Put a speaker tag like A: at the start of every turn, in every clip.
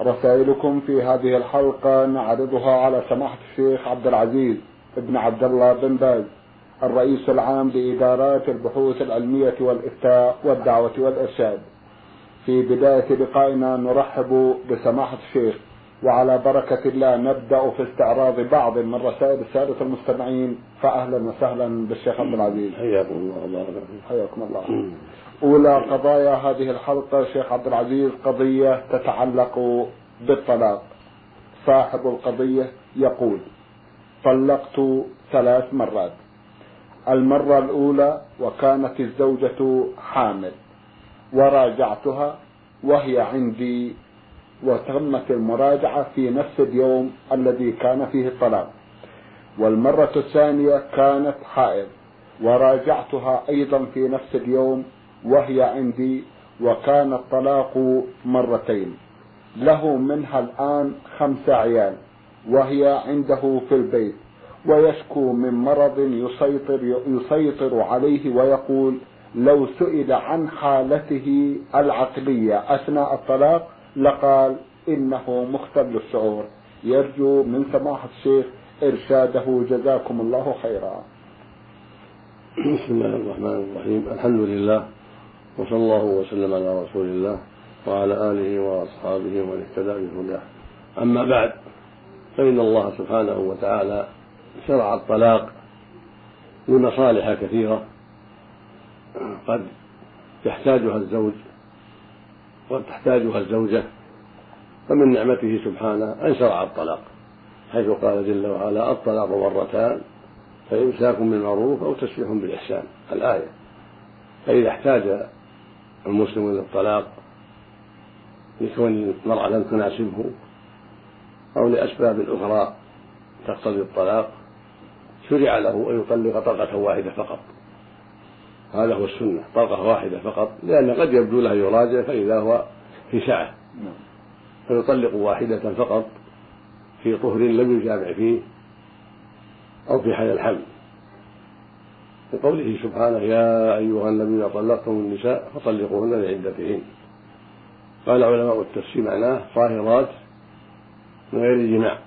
A: رسائلكم في هذه الحلقة نعرضها على سماحة الشيخ عبد العزيز بن عبد الله بن باز الرئيس العام لإدارات البحوث العلمية والإفتاء والدعوة والإرشاد. في بداية لقائنا نرحب بسماحة الشيخ وعلى بركة الله نبدأ في استعراض بعض من رسائل السادة المستمعين فأهلا وسهلا بالشيخ عبد العزيز.
B: حياكم الله الله
A: حياكم الله. أولى قضايا هذه الحلقة شيخ عبد العزيز قضية تتعلق بالطلاق. صاحب القضية يقول طلقت ثلاث مرات. المرة الأولى وكانت الزوجة حامل. وراجعتها وهي عندي. وتمت المراجعة في نفس اليوم الذي كان فيه الطلاق. والمرة الثانية كانت حائض. وراجعتها أيضا في نفس اليوم وهي عندي وكان الطلاق مرتين. له منها الآن خمسة عيال وهي عنده في البيت. ويشكو من مرض يسيطر يسيطر عليه ويقول لو سئل عن حالته العقلية أثناء الطلاق لقال إنه مختل الشعور. يرجو من سماحة الشيخ إرشاده. جزاكم الله خيرا.
B: بسم الله الرحمن الرحيم. الحمد لله. وصلى الله وسلم على رسول الله وعلى آله وأصحابه ومن اهتدى بهداه. أما بعد فإن الله سبحانه وتعالى شرع الطلاق لمصالح كثيرة. قد يحتاجها الزوج وقد تحتاجها الزوجة فمن نعمته سبحانه أن شرع الطلاق حيث قال جل وعلا الطلاق مرتان فإمساك بالمعروف أو تسبيح بالإحسان. الآية فإذا احتاج المسلم إلى الطلاق لكون المرأة لم تناسبه أو لأسباب أخرى تقتضي الطلاق شرع له أن يطلق طلقة واحدة فقط. هذا هو السنة طلقة واحدة فقط لأن قد يبدو له يراجع فإذا هو في سعة. فيطلق واحدة فقط في طهر لم يجامع فيه أو في حال الحمل. لقوله سبحانه يا أيها الذين طلقتم النساء فطلقوهن لعدتهن. قال علماء التفسير معناه طاهرات من غير جماع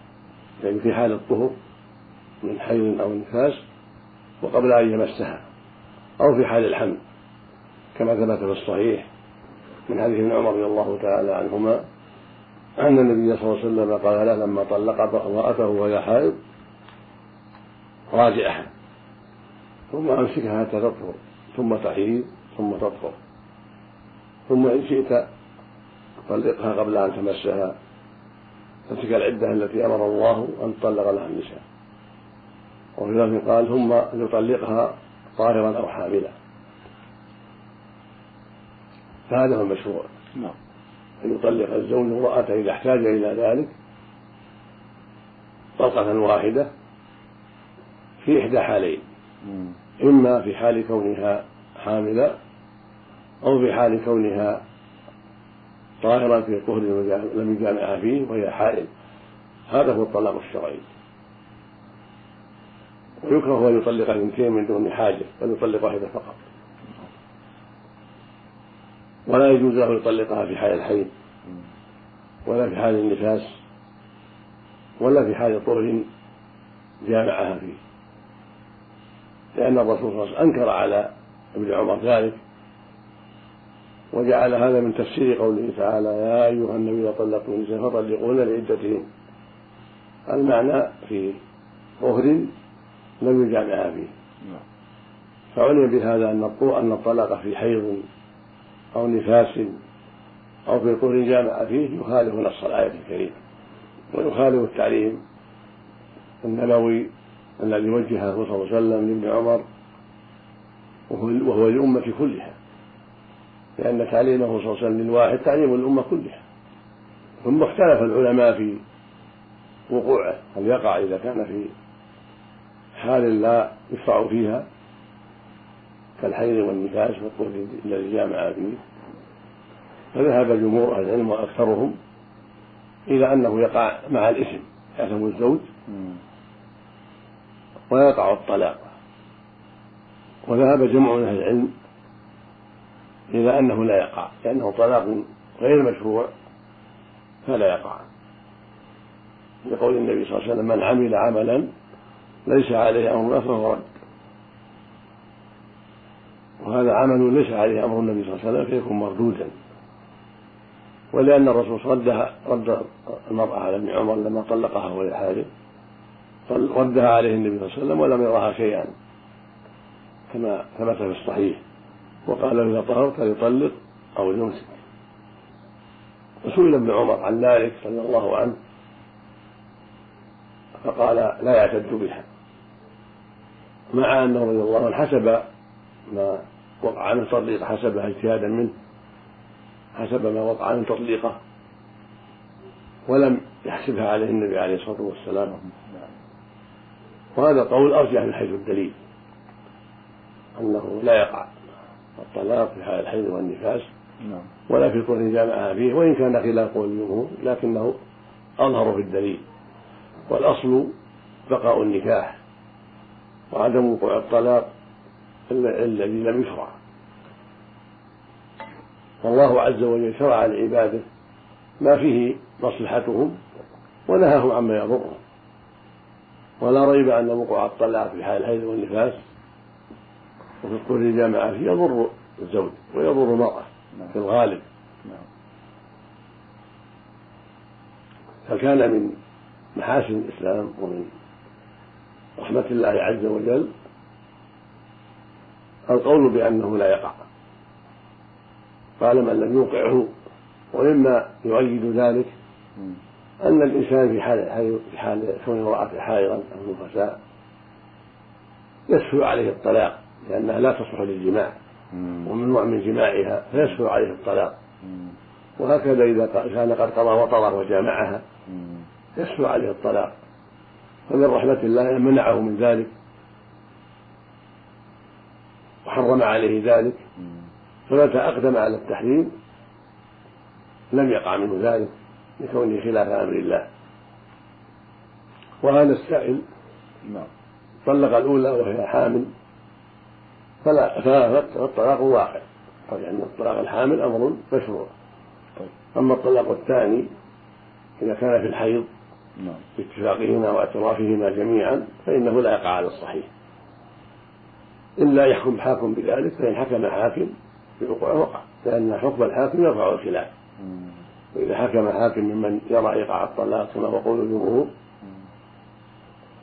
B: يعني في حال الطهر من حيض أو نفاس وقبل أن يمسها أو في حال الحمل كما ثبت في الصحيح من حديث ابن عمر رضي الله تعالى عنهما أن النبي صلى الله عليه وسلم قال له لما طلق امرأته وهي حائض راجعها. ثم أمسكها حتى تطهر ثم تحيض ثم تطهر. ثم إن شئت طلقها قبل أن تمسها. فتلك العدة التي أمر الله أن تطلق لها النساء. وفي لفظ قال ثم يطلقها طاهرا أو حاملا. فهذا هو المشروع. نعم. أن يطلق الزوج امرأته إذا احتاج إلى ذلك طلقة واحدة في إحدى حالين. إما في حال كونها حاملة أو في حال كونها طاهرة في طهر لم يجامعها فيه وهي حائل. هذا هو الطلاق الشرعي. ويكره أن يطلق اثنتين من دون حاجة بل يطلق واحدة فقط. ولا يجوز له يطلقها في حال الحيض ولا في حال النفاس ولا في حال طهر جامعها فيه. لأن الرسول صلى الله عليه وسلم أنكر على ابن عمر ذلك وجعل هذا من تفسير قوله تعالى يا أيها النبي إذا طلقتم النساء فطلقوهن لعدتهن. المعنى في طهر لم يجامعها فيه. فعلم بهذا أن أن الطلاق في حيض أو نفاس أو في طهر جامع فيه يخالف نص الآية الكريمة ويخالف التعليم النبوي الذي وجهه صلى الله عليه وسلم لابن عمر وهو للأمة كلها. لأن تعليمه صلى الله عليه وسلم للواحد تعليم الأمة كلها. ثم اختلف العلماء في وقوعه. هل يقع إذا كان في حال لا يشرع فيها كالحيض والنفاس والطهر الذي جامع فيه؟ فذهب جمهور أهل العلم وأكثرهم إلى أنه يقع مع الاسم يأثم الزوج. ويقع الطلاق وذهب جمع من أهل العلم إلى أنه لا يقع لأنه طلاق غير مشروع فلا يقع. لقول النبي صلى الله عليه وسلم من عمل عملا ليس عليه أمرنا فهو رد وهذا عمل ليس عليه أمر النبي صلى الله عليه وسلم فيكون مردودا. ولأن الرسول ردها رد المرأة على ابن عمر لما طلقها وهي حامل ردها عليه النبي صلى الله عليه وسلم ولم يرها شيئا كما ثبت في الصحيح. وقال له إذا طهرت فليطلق أو ليمسك. وسئل ابن عمر عن ذلك رضي الله عنه فقال لا يعتد بها. مع أنه رضي الله عنه حسب ما وقع من تطليق حسبها اجتهادا منه حسب ما وقع من تطليقه ولم يحسبها عليه النبي عليه الصلاة والسلام. وهذا قول أرجح من حيث الدليل أنه لا يقع الطلاق في حال الحيض والنفاس نعم. ولا في كون جامعها فيه وإن كان خلاف قول الجمهور لكنه أظهر في الدليل. والأصل بقاء النكاح وعدم وقوع الطلاق الذي لم يشرع. والله عز وجل شرع لعباده ما فيه مصلحتهم ونهاهم عما يضرهم. ولا ريب أن وقوع الطلاق في حال الحيض والنفاس وفي الطهر الجامعة فيه يضر الزوج ويضر المرأة في الغالب. فكان من محاسن الإسلام ومن رحمة الله عز وجل القول بأنه لا يقع؟ قال من لم يوقعه ومما يؤيد ذلك أن الإنسان في حال في حال كون امرأة حائضا أو نفساء يسهل عليه الطلاق لأنها لا تصلح للجماع وممنوع من جماعها فيسهل عليه الطلاق. وهكذا إذا كان قد قضى وطره وجامعها يسهل عليه الطلاق. فمن رحمة الله أن منعه من ذلك وحرم عليه ذلك. فمتى أقدم على التحريم لم يقع منه ذلك. لكونه خلاف أمر الله. وهذا السائل نعم. طلق الأولى وهي حامل. فلا فالطلاق واقع. لأن يعني الطلاق الحامل أمر مشروع. طيب. أما الطلاق الثاني إذا كان في الحيض نعم. باتفاقهما واعترافهما جميعا فإنه لا يقع على الصحيح. إلا يحكم حاكم بذلك فإن حكم حاكم بوقوعه وقع لأن حكم الحاكم يرفع الخلاف. وإذا حكم حاكم ممن يرى إيقاع الطلاق كما هو قول الجمهور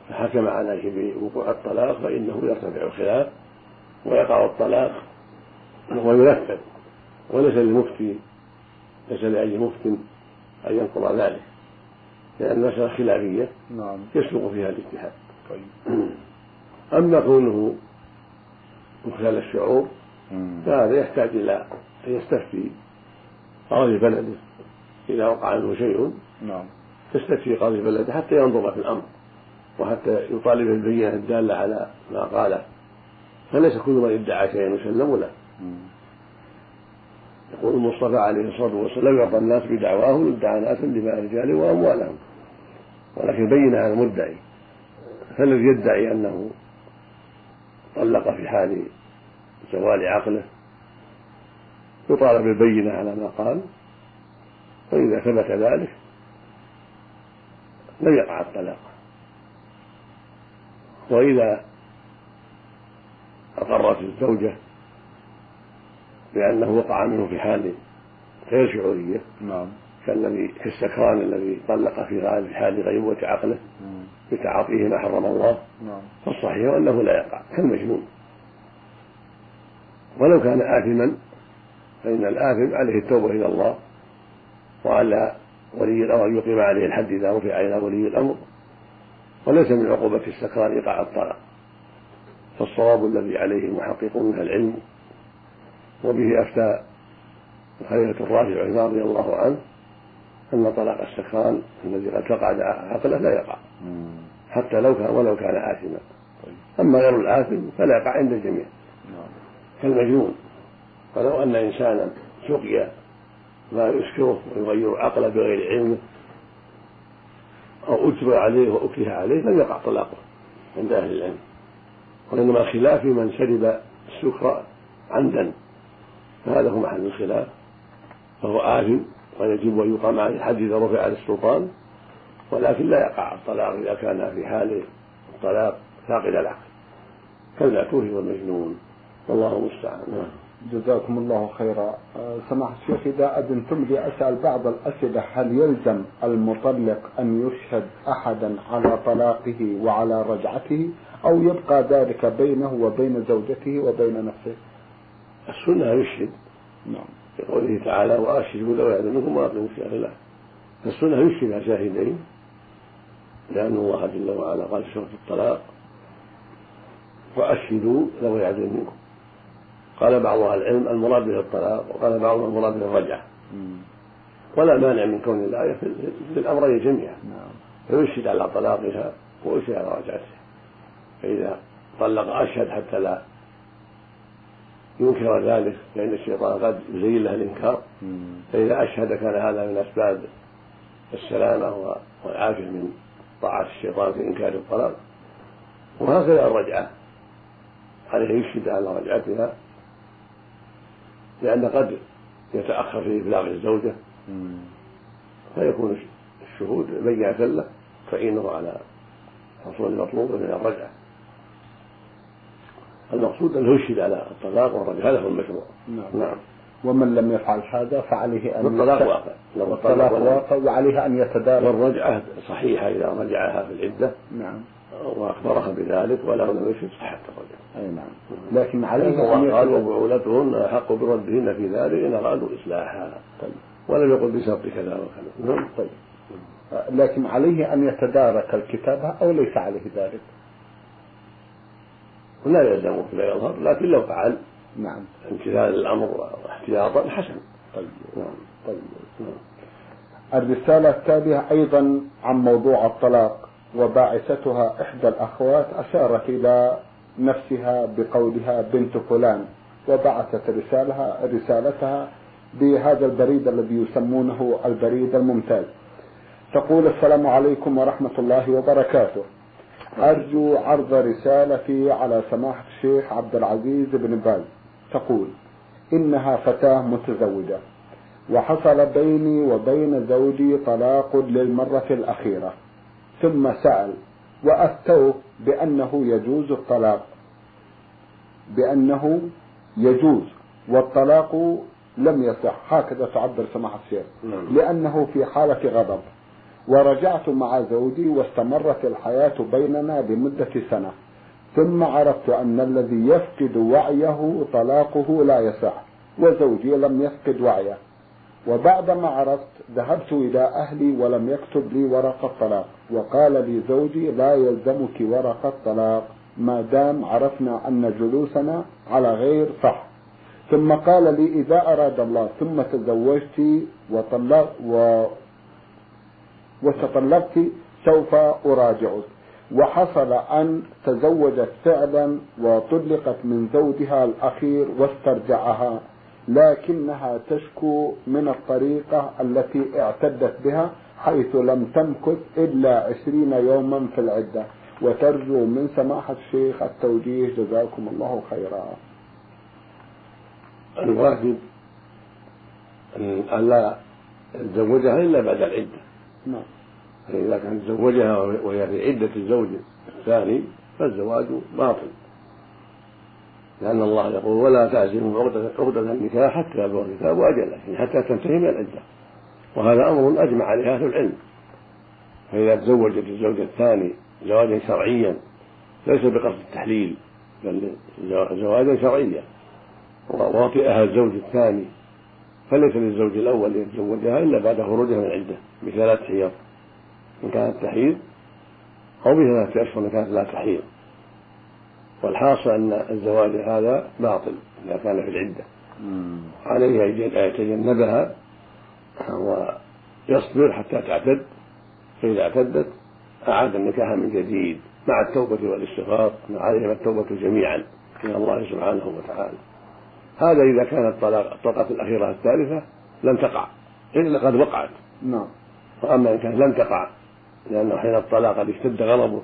B: فحكم عليه بوقوع الطلاق فإنه يرتفع الخلاف ويقع الطلاق وينفذ وليس للمفتي ليس لأي مفت أن ينقض ذلك لأن المسألة خلافية نعم. يسلق فيها الاجتهاد طيب. أما كونه مخلال الشعور فهذا يحتاج إلى أن يستفتي قاضي بلده. إذا وقع عنه شيء نعم. يستفتي قاضي بلده حتى ينظر في الأمر وحتى يطالب بالبينة الدالة على ما قاله. فليس كل من ادعى شيئا يسلم له يقول المصطفى عليه الصلاة والسلام يرضى الناس بدعواهم يدعى ناس دماء رجالهم وأموالهم. ولكن بين على المدعي فالذي يدعي أنه طلق في حال زوال عقله؟ يطالب بالبينة على ما قال. فإذا ثبت ذلك لم يقع الطلاق. وإذا أقرت الزوجة بأنه وقع منه في حال غير شعورية نعم. كالذي كالسكران الذي طلق في حال غيبوبة عقله بتعاطيه ما حرم الله. نعم. فالصحيح أنه لا يقع كالمجنون. ولو كان آثما فإن الآثم عليه التوبة إلى الله. وعلى ولي الأمر أن يقيم عليه الحد إذا رفع إلى ولي الأمر. وليس من عقوبة السكران إيقاع الطلاق. فالصواب الذي عليه المحققون من العلم. وبه أفتى الخليفة الرافع عثمان رضي الله عنه أن طلاق السكران الذي قد فقد عقله لا يقع. حتى لو كان ولو كان آثما. أما غير الآثم فلا يقع عند الجميع. نعم. كالمجنون. ولو أن إنسانا سقي ما يسكره ويغير عقله بغير علمه أو أجبر عليه وأكره عليه لم يقع طلاقه عند أهل العلم. وإنما خلاف من شرب السكر عمدا. فهذا هو محل الخلاف. فهو آثم ويجب أن يقام عليه الحد إذا رفع على السلطان ولكن لا يقع الطلاق إذا كان في حال الطلاق فاقد العقل. كالمأكوه والمجنون. والله المستعان. نعم
A: جزاكم الله خيرا. آه، سماحة الشيخ إذا أذنتم لي أسأل بعض الأسئلة هل يلزم المطلق أن يشهد أحدا على طلاقه وعلى رجعته أو يبقى ذلك بينه وبين زوجته وبين نفسه؟
B: السنة يشهد. نعم. لقوله تعالى وأشهدوا لو يعلمكم وأقيموا الشهادة له السنة يشهد شاهدين لأن الله جل وعلا قال في سورة الطلاق وأشهدوا لو يعدل منكم قال بعض أهل العلم المراد به الطلاق وقال بعضهم المراد به الرجعة. ولا مانع من كون الآية في الأمرين جميعا. نعم. فيشهد على طلاقها ويشهد على رجعتها. فإذا طلق أشهد حتى لا ينكر ذلك لأن الشيطان قد يزين له الإنكار. فإذا أشهد كان هذا من أسباب السلامة والعافية من طاعة الشيطان في إنكار الطلاق. وهكذا الرجعة. عليه يشهد على رجعتها. لأن قد يتأخر في إبلاغ الزوجة. فيكون الشهود بينة له تعينه على حصول المطلوب من الرجعة. المقصود أنه يشهد على الطلاق والرجعة هذا هو المشروع.
A: نعم. نعم. ومن لم يفعل هذا فعليه أن
B: الطلاق واقع.
A: الطلاق واقع. وعليه أن يتدارك.
B: والرجعة صحيحة إذا رجعها في العدة.
A: نعم.
B: وأخبرها بذلك وله لم يشهد صحة الرجعة
A: أي نعم. لكن عليه
B: قال وبعولتهن أحق بردهن في ذلك إن أرادوا إصلاحها. طيب. ولم يقل بشرط كذا وكذا.
A: نعم طيب. لكن عليه أن يتدارك الكتابة أو ليس عليه ذلك؟
B: لا يلزمه لا يظهر لكن لو فعل
A: نعم.
B: امتثال الأمر واحتياطا حسن
A: طيب. نعم. طيب. نعم. الرسالة التالية أيضا عن موضوع الطلاق. وباعثتها إحدى الأخوات أشارت إلى نفسها بقولها بنت فلان وبعثت رسالها رسالتها بهذا البريد الذي يسمونه البريد الممتاز. تقول السلام عليكم ورحمة الله وبركاته. أرجو عرض رسالتي على سماحة الشيخ عبد العزيز بن باز. تقول إنها فتاة متزوجة وحصل بيني وبين زوجي طلاق للمرة الأخيرة. ثم سأل وأفتوه بأنه يجوز الطلاق. بأنه يجوز والطلاق لم يصح. هكذا تعبر سماحة الشيخ. نعم. لأنه في حالة غضب. ورجعت مع زوجي واستمرت الحياة بيننا لمدة سنة. ثم عرفت أن الذي يفقد وعيه طلاقه لا يصح وزوجي لم يفقد وعيه. وبعدما عرفت ذهبت إلى أهلي ولم يكتب لي ورقة طلاق وقال لي زوجي لا يلزمك ورقة طلاق ما دام عرفنا أن جلوسنا على غير صح. ثم قال لي إذا أراد الله ثم تزوجت وطلق و وتطلقت سوف أراجعك. وحصل أن تزوجت فعلا وطلقت من زوجها الأخير واسترجعها. لكنها تشكو من الطريقة التي اعتدت بها حيث لم تمكث إلا عشرين يوما في العدة. وترجو من سماحة الشيخ التوجيه جزاكم الله خيرا.
B: الواجب أن لا تزوجها إلا بعد العدة.
A: نعم.
B: فإذا كان تزوجها وهي في عدة الزوج الثاني فالزواج باطل. لأن الله يقول ولا تعزموا عقدة عقدة النكاح حتى يبلغ الكتاب أجله يعني حتى تنتهي من العدة وهذا أمر أجمع عليه أهل العلم. فإذا تزوجت الزوج الثاني زواجا شرعيا ليس بقصد التحليل بل زواجا شرعيا. ووطئها الزوج الثاني فليس للزوج الأول أن يتزوجها إلا بعد خروجها من العدة بثلاث حيض. إن كانت تحيض أو بثلاثة أشهر إن كانت لا تحيض. والحاصل أن الزواج هذا باطل إذا كان في العدة. عليه أن يتجنبها يصبر حتى تعتد. فإذا اعتدت أعاد النكاح من جديد مع التوبة والاستغفار عليهم التوبة جميعا إلى الله سبحانه وتعالى. هذا إذا كانت الطلاق الطلقة الأخيرة الثالثة لم تقع إلا قد وقعت.
A: نعم.
B: وأما إن كانت لم تقع لأنه حين الطلاق قد اشتد غضبه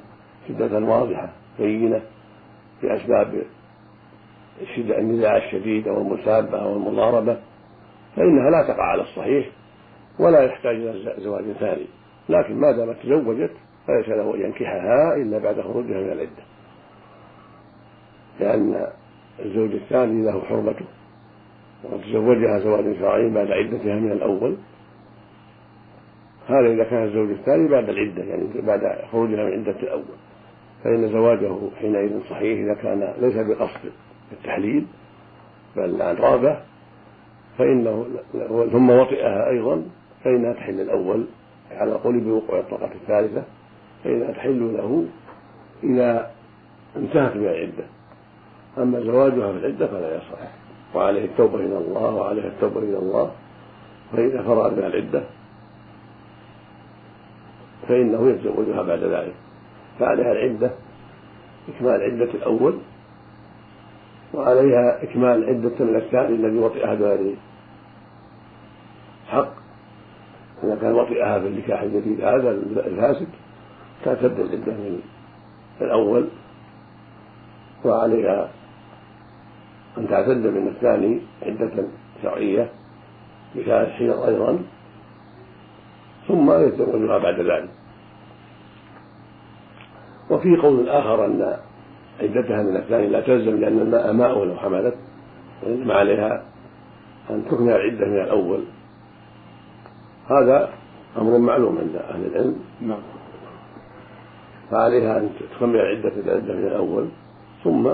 B: شدة واضحة بينة. الشدة النزاع الشديد أو المسابة أو المضاربة فإنها لا تقع على الصحيح ولا يحتاج إلى زواج ثاني. لكن ما دامت تزوجت فليس له أن ينكحها إلا بعد خروجها من العدة. لأن الزوج الثاني له حرمته. وتزوجها زواج شرعي بعد عدتها من الأول. هذا إذا كان الزوج الثاني بعد العدة يعني بعد خروجها من عدة الأول. فإن زواجه حينئذ صحيح إذا كان ليس بقصد التحليل بل عن رغبة فإنه ثم وطئها أيضا فإنها تحل الأول على القول بوقوع الطلقة الثالثة فإنها تحل له إذا انتهت من العدة. أما زواجها في العدة فلا يصح. وعليه التوبة إلى الله وعليها التوبة إلى الله. فإذا فرغ من العدة فإنه يتزوجها بعد ذلك. فعليها العدة إكمال عدة الأول وعليها إكمال عدة من الثاني الذي وطئها بغير حق. إذا كان وطئها في النكاح الجديد هذا الفاسد تعتد العدة من الأول وعليها أن تعتد من الثاني عدة شرعية بشهادة حيض أيضا ثم يتزوجها بعد ذلك. وفي قول آخر أن عدتها من الثاني لا تلزم لأن الماء ماء لو حملت وإنما عليها أن تكمل العدة من الأول. هذا أمر معلوم عند أهل العلم.
A: نعم.
B: فعليها أن تكمل عدة العدة من الأول ثم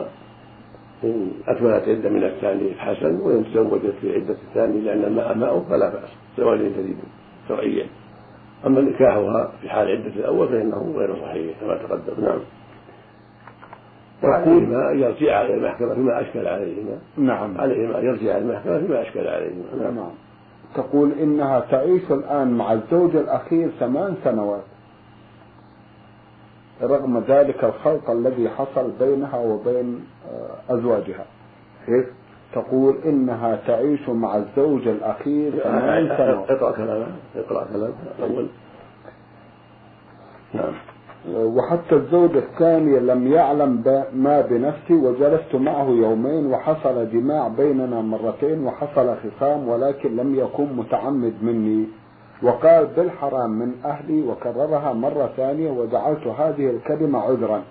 B: إن أكملت عدة من الثاني حسن وإن تزوجت في عدة الثاني لأن الماء ماء فلا بأس زواج جديد شرعيا أما نكاحها في حال عدة الأول فإنه غير صحيح كما تقدم. نعم. وعليهما يرجع إلى المحكمة فيما أشكل عليهما.
A: نعم.
B: عليهما يرجع إلى المحكمة فيما أشكل عليهما. نعم,
A: نعم. تقول إنها تعيش الآن مع الزوج الأخير ثمان سنوات. رغم ذلك الخلط الذي حصل بينها وبين آه، أزواجها.
B: كيف؟
A: تقول إنها تعيش مع الزوج الأخير ثمان سنوات.
B: اقرأ كلامه اقرأ كلامه. الأول نعم.
A: وحتى الزوج الثاني لم يعلم ما بنفسي وجلست معه يومين وحصل جماع بيننا مرتين وحصل خصام ولكن لم يكن متعمد مني. وقال بالحرام من أهلي وكررها مرة ثانية وجعلت هذه الكلمة عذرا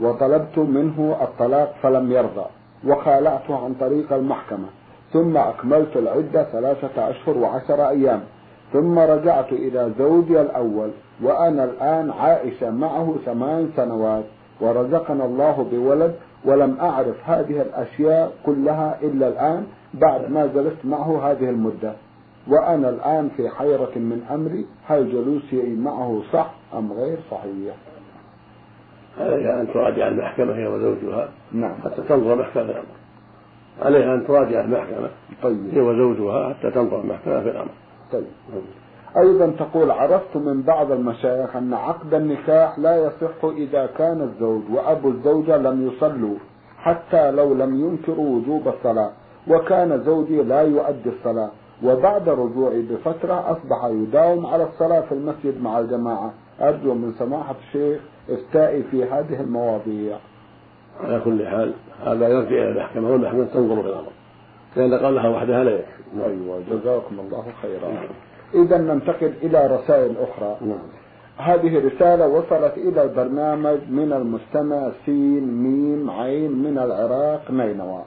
A: وطلبت منه الطلاق فلم يرضى. وخالعته عن طريق المحكمة. ثم أكملت العدة ثلاثة أشهر وعشر أيام. ثم رجعت إلى زوجي الأول وأنا الآن عائشة معه ثمان سنوات. ورزقنا الله بولد ولم أعرف هذه الأشياء كلها إلا الآن بعد ما جلست معه هذه المدة. وأنا الآن في حيرة من أمري هل جلوسي معه صح أم غير صحيح؟
B: عليها أن تراجع المحكمة هي وزوجها.
A: نعم.
B: حتى تنظر محكمة الأمر. عليها أن تراجع المحكمة
A: طيب.
B: هي وزوجها حتى تنظر المحكمة في الأمر.
A: طيب. أيضا تقول عرفت من بعض المشايخ أن عقد النكاح لا يصح إذا كان الزوج وأبو الزوجة لم يصلوا حتى لو لم ينكروا وجوب الصلاة وكان زوجي لا يؤدي الصلاة. وبعد رجوعي بفترة أصبح يداوم على الصلاة في المسجد مع الجماعة. أرجو من سماحة الشيخ افتائي في هذه المواضيع.
B: على كل حال هذا يرجع إلى المحكمة والمحكمة تنظر في الأمر. لأن قالها وحدها لا يكفي.
A: أيوة جزاكم الله خيرا. إذا ننتقل إلى رسائل أخرى.
B: نعم.
A: هذه رسالة وصلت إلى البرنامج من المستمع سين ميم عين من العراق نينوى.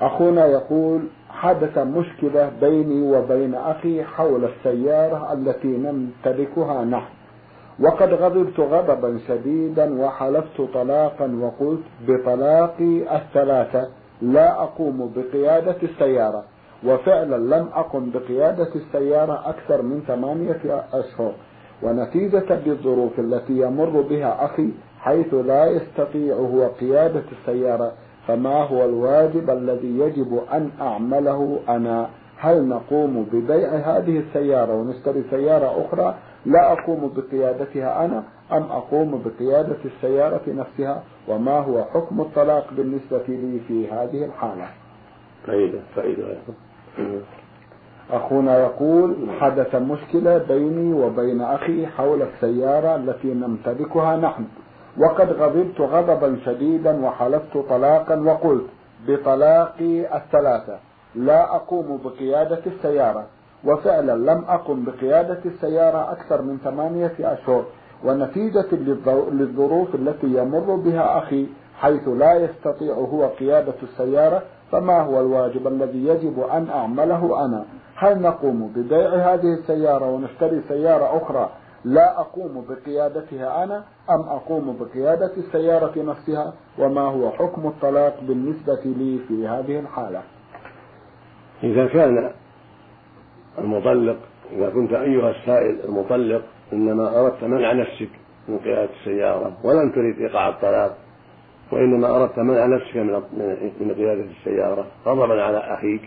A: أخونا يقول حدث مشكلة بيني وبين أخي حول السيارة التي نمتلكها نحن. وقد غضبت غضبا شديدا وحلفت طلاقا وقلت بطلاقي الثلاثة لا أقوم بقيادة السيارة. وفعلا لم أقم بقيادة السيارة أكثر من ثمانية أشهر. ونتيجة للظروف التي يمر بها أخي حيث لا يستطيع هو قيادة السيارة فما هو الواجب الذي يجب أن أعمله أنا؟ هل نقوم ببيع هذه السيارة ونشتري سيارة أخرى لا أقوم بقيادتها أنا أم أقوم بقيادة السيارة نفسها وما هو حكم الطلاق بالنسبة لي في هذه الحالة؟
B: فائدة فائدة
A: أخونا يقول حدث مشكلة بيني وبين أخي حول السيارة التي نمتلكها نحن وقد غضبت غضبا شديدا وحلفت طلاقا وقلت بطلاقي الثلاثة لا أقوم بقيادة السيارة. وفعلا لم أقم بقيادة السيارة أكثر من ثمانية أشهر ونتيجة للظروف التي يمر بها أخي حيث لا يستطيع هو قيادة السيارة فما هو الواجب الذي يجب أن أعمله أنا؟ هل نقوم ببيع هذه السيارة ونشتري سيارة أخرى لا أقوم بقيادتها أنا أم أقوم بقيادة السيارة نفسها؟ وما هو حكم الطلاق بالنسبة لي في هذه الحالة؟
B: إذا كان المطلق إذا كنت أيها السائل المطلق إنما أردت منع نفسك من قيادة السيارة ولم تريد إيقاع الطلاق وإنما أردت منع نفسك من قيادة السيارة غضبا على أخيك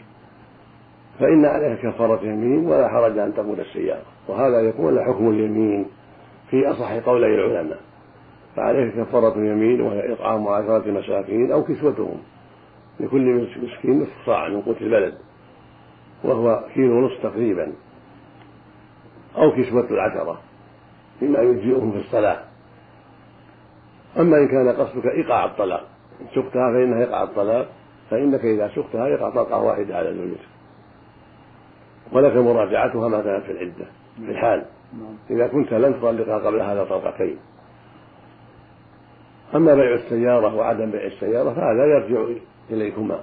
B: فإن عليك كفارة يمين ولا حرج أن تقود السيارة. وهذا يكون حكم اليمين في أصح قولي العلماء. فعليك كفارة يمين وهي إطعام عشرة مساكين أو كسوتهم لكل مسكين نصف صاع من قوت البلد. وهو كيلو ونصف تقريبا أو كسوة العشرة مما يجزئهم في الصلاة. أما إن كان قصدك إيقاع الطلاق إن سقتها فإنها إيقاع الطلاق فإنك إذا سقتها يقع طلقة واحدة على زوجتك ولك مراجعتها ما كانت في العدة في الحال. إذا كنت لن تطلقها قبل هذا طلقتين أما بيع السيارة وعدم بيع السيارة فهذا يرجع إليكما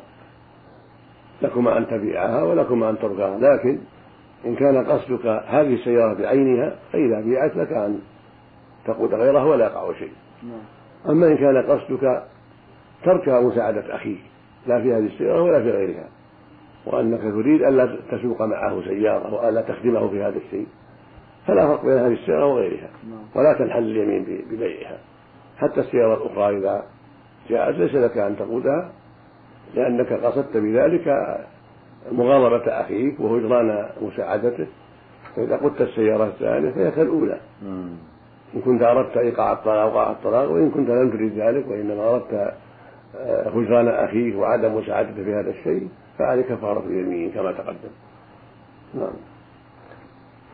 B: لكما أن تبيعها ولكما أن تركها. لكن إن كان قصدك هذه السيارة بعينها فإذا بيعت لك أن تقود غيرها ولا يقع شيء. أما إن كان قصدك ترك مساعدة أخيك لا في هذه السيارة ولا في غيرها وأنك تريد ألا تسوق معه سيارة وألا تخدمه في هذا الشيء فلا فرق بين هذه السيارة وغيرها. ولا تنحل اليمين ببيعها. حتى السيارة الأخرى إذا جاءت ليس لك أن تقودها لأنك قصدت بذلك مغاضبة أخيك وهجران مساعدته. فإذا قدت السيارة الثانية فهي كالأولى إن كنت أردت إيقاع الطلاق وقع الطلاق وإن كنت لم تريد ذلك وإنما أردت آه، هجران أخيك وعدم مساعدته في هذا الشيء فعليك كفارة اليمين كما تقدم. نعم.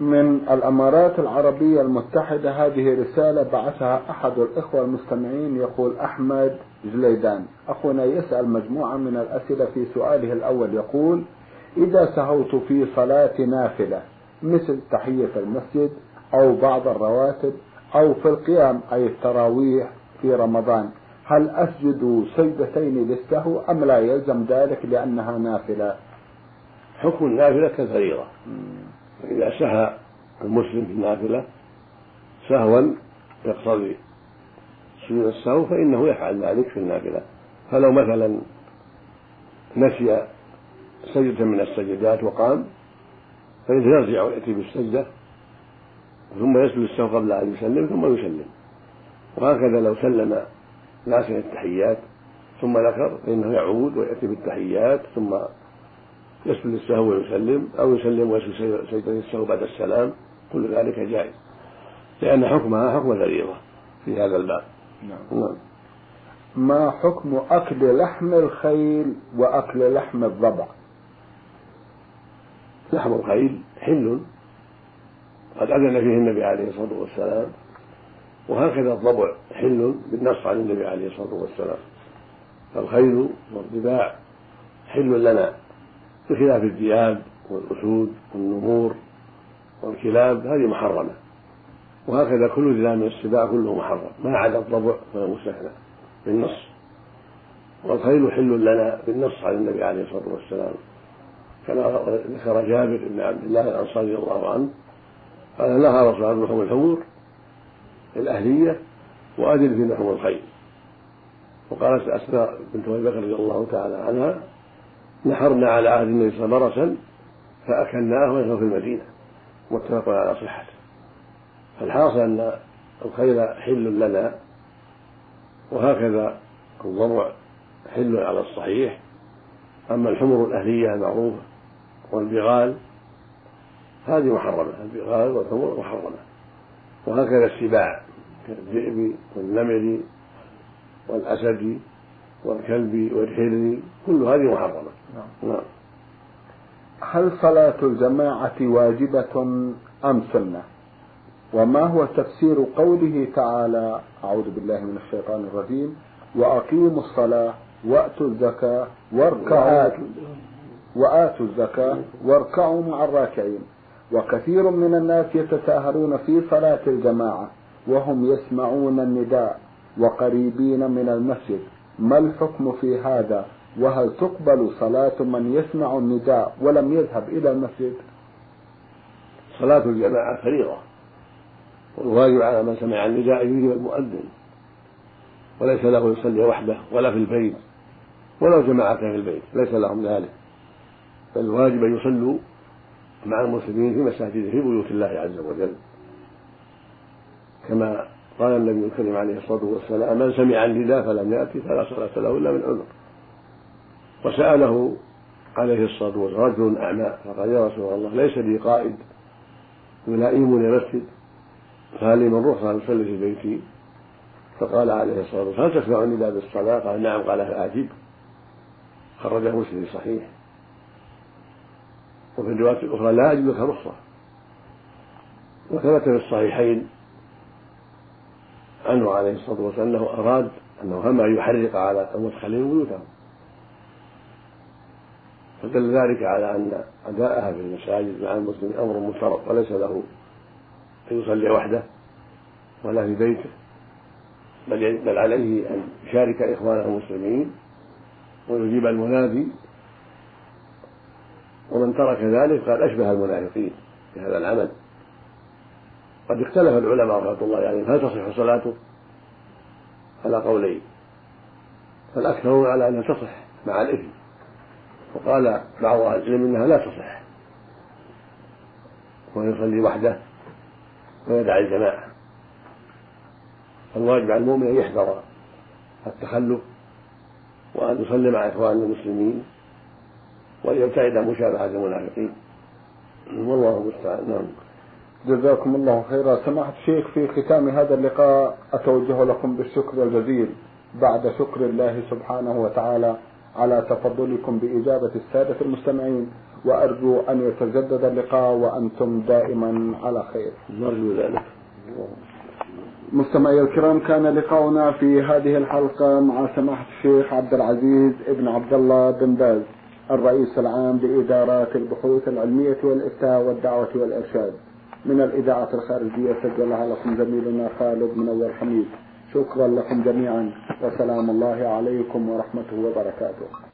A: من الأمارات العربية المتحدة. هذه رسالة بعثها أحد الإخوة المستمعين يقول أحمد جليدان. أخونا يسأل مجموعة من الأسئلة في سؤاله الأول يقول إذا سهوت في صلاة نافلة مثل تحية المسجد أو بعض الرواتب أو في القيام أي التراويح في رمضان هل أسجد سجدتين للسهو أم لا يلزم ذلك لأنها نافلة؟
B: حكم النافلة كالفريضة إذا سهى المسلم في النافلة سهوا يقتضي سجود السهو فإنه يفعل ذلك في النافلة. فلو مثلا نسي سجدة من السجدات وقام يرجع ويأتي بالسجدة ثم يسجد السهو قبل أن يسلم ثم يسلم. وهكذا لو سلم ناسيا التحيات ثم ذكر فإنه يعود ويأتي بالتحيات ثم يسجد السهو ويسلم أو يسلم ويسجد سجدة السهو بعد السلام كل ذلك جائز. لأن حكمها حكم الفريضة في هذا الباب.
A: نعم. نعم. ما حكم أكل لحم الخيل وأكل لحم الضبع؟
B: لحم الخيل حل. قد أذن فيه النبي عليه الصلاة والسلام. وهكذا الضبع حل بالنص عن النبي عليه الصلاة والسلام. فالخيل والضباع حل لنا. بخلاف الذئاب والأسود والنمور والكلاب هذه محرمة. وهكذا كل ذئاب من السباع كله محرم. ما عدا الضبع مستثنى بالنص. والخيل حل لنا بالنص عن النبي عليه الصلاة والسلام. كما ذكر جابر بن عبد الله الأنصاري رضي الله عنه قال نهى رسول الله لحوم الحمور الأهلية وأذن في لحوم الخيل. وقالت أسماء بنت أبي بكر رضي الله تعالى عنها نحرنا على عهد النبي صلى الله عليه وسلم فأكلناه ونحن في المدينة. متفق على صحته. فالحاصل أن الخيل حل لنا وهكذا الضبع حل على الصحيح. أما الحمر الأهلية المعروفة والبغال هذه محرمة. البغال والحمر محرمة. وهكذا السباع كالذئب والنمر والأسد والكلب والحر كل هذه محرمة. نعم.
A: هل صلاة الجماعة واجبة أم سنة؟ وما هو تفسير قوله تعالى أعوذ بالله من الشيطان الرجيم وأقيموا الصلاة وأتوا الزكاة واركعوا وآتوا الزكاة واركعوا مع الراكعين وكثير من الناس يتساهلون في صلاة الجماعة وهم يسمعون النداء وقريبين من المسجد ما الحكم في هذا وهل تقبل صلاة من يسمع النداء ولم يذهب إلى المسجد؟
B: صلاة الجماعة فريضة. والواجب على من سمع النداء يجيب المؤذن. وليس له يصلي وحده ولا في البيت ولو جماعة في البيت ليس لهم ذلك. بل الواجب أن يصلوا مع المسلمين في مساجد في بيوت الله عز وجل. كما قال النبي الكريم عليه الصلاة والسلام من سمع النداء فلم يأتي فلا صلاة له إلا من عذر. وسأله عليه الصلاة والسلام رجل أعمى فقال يا رسول الله ليس لي قائد يلائمني مسجد فهل لي من رخصة أصلي في بيتي. فقال عليه الصلاة والسلام هل تسمع النداء بالصلاة قال نعم. قال فأجب خرجه مسلم صحيح. وفي الرواية الأخرى لا أجد لك رخصة. وثبت في الصحيحين عنه عليه الصلاة والسلام أنه أراد أنه هم أن يحرق على المدخلين بيوتهم. فدل ذلك على أن أداءها في المساجد مع المسلمين أمر مفترض وليس له أن يصلي وحده ولا في بيته بل بل عليه أن يشارك إخوانه المسلمين ويجيب المنادي. ومن ترك ذلك قد أشبه المنافقين في هذا العمل. قد اختلف العلماء رحمة الله عليهم يعني هل تصح صلاته؟ على قولين فالأكثرون على أنها تصح مع الإثم. وقال بعض أهل العلم أنها لا تصح. ويصلي وحده ويدع الجماعة. فالواجب على المؤمن أن يحذر التخلف وأن يصلي مع إخوانه المسلمين وأن يبتعد عن مشابهة المنافقين. والله المستعان. نعم.
A: جزاكم الله خيرا. سماحة الشيخ في ختام هذا اللقاء أتوجه لكم بالشكر الجزيل بعد شكر الله سبحانه وتعالى. على تفضلكم بإجابة السادة المستمعين وأرجو أن يتجدد اللقاء وأنتم دائما على خير.
B: نرجو ذلك.
A: مستمعي الكرام كان لقاؤنا في هذه الحلقة مع سماحة الشيخ عبد العزيز ابن عبد الله بن باز الرئيس العام لإدارات البحوث العلمية والإفتاء والدعوة والإرشاد. من الإذاعة الخارجية سجلها لكم زميلنا خالد منور حميد. شكرا لكم جميعا وسلام الله عليكم ورحمته وبركاته.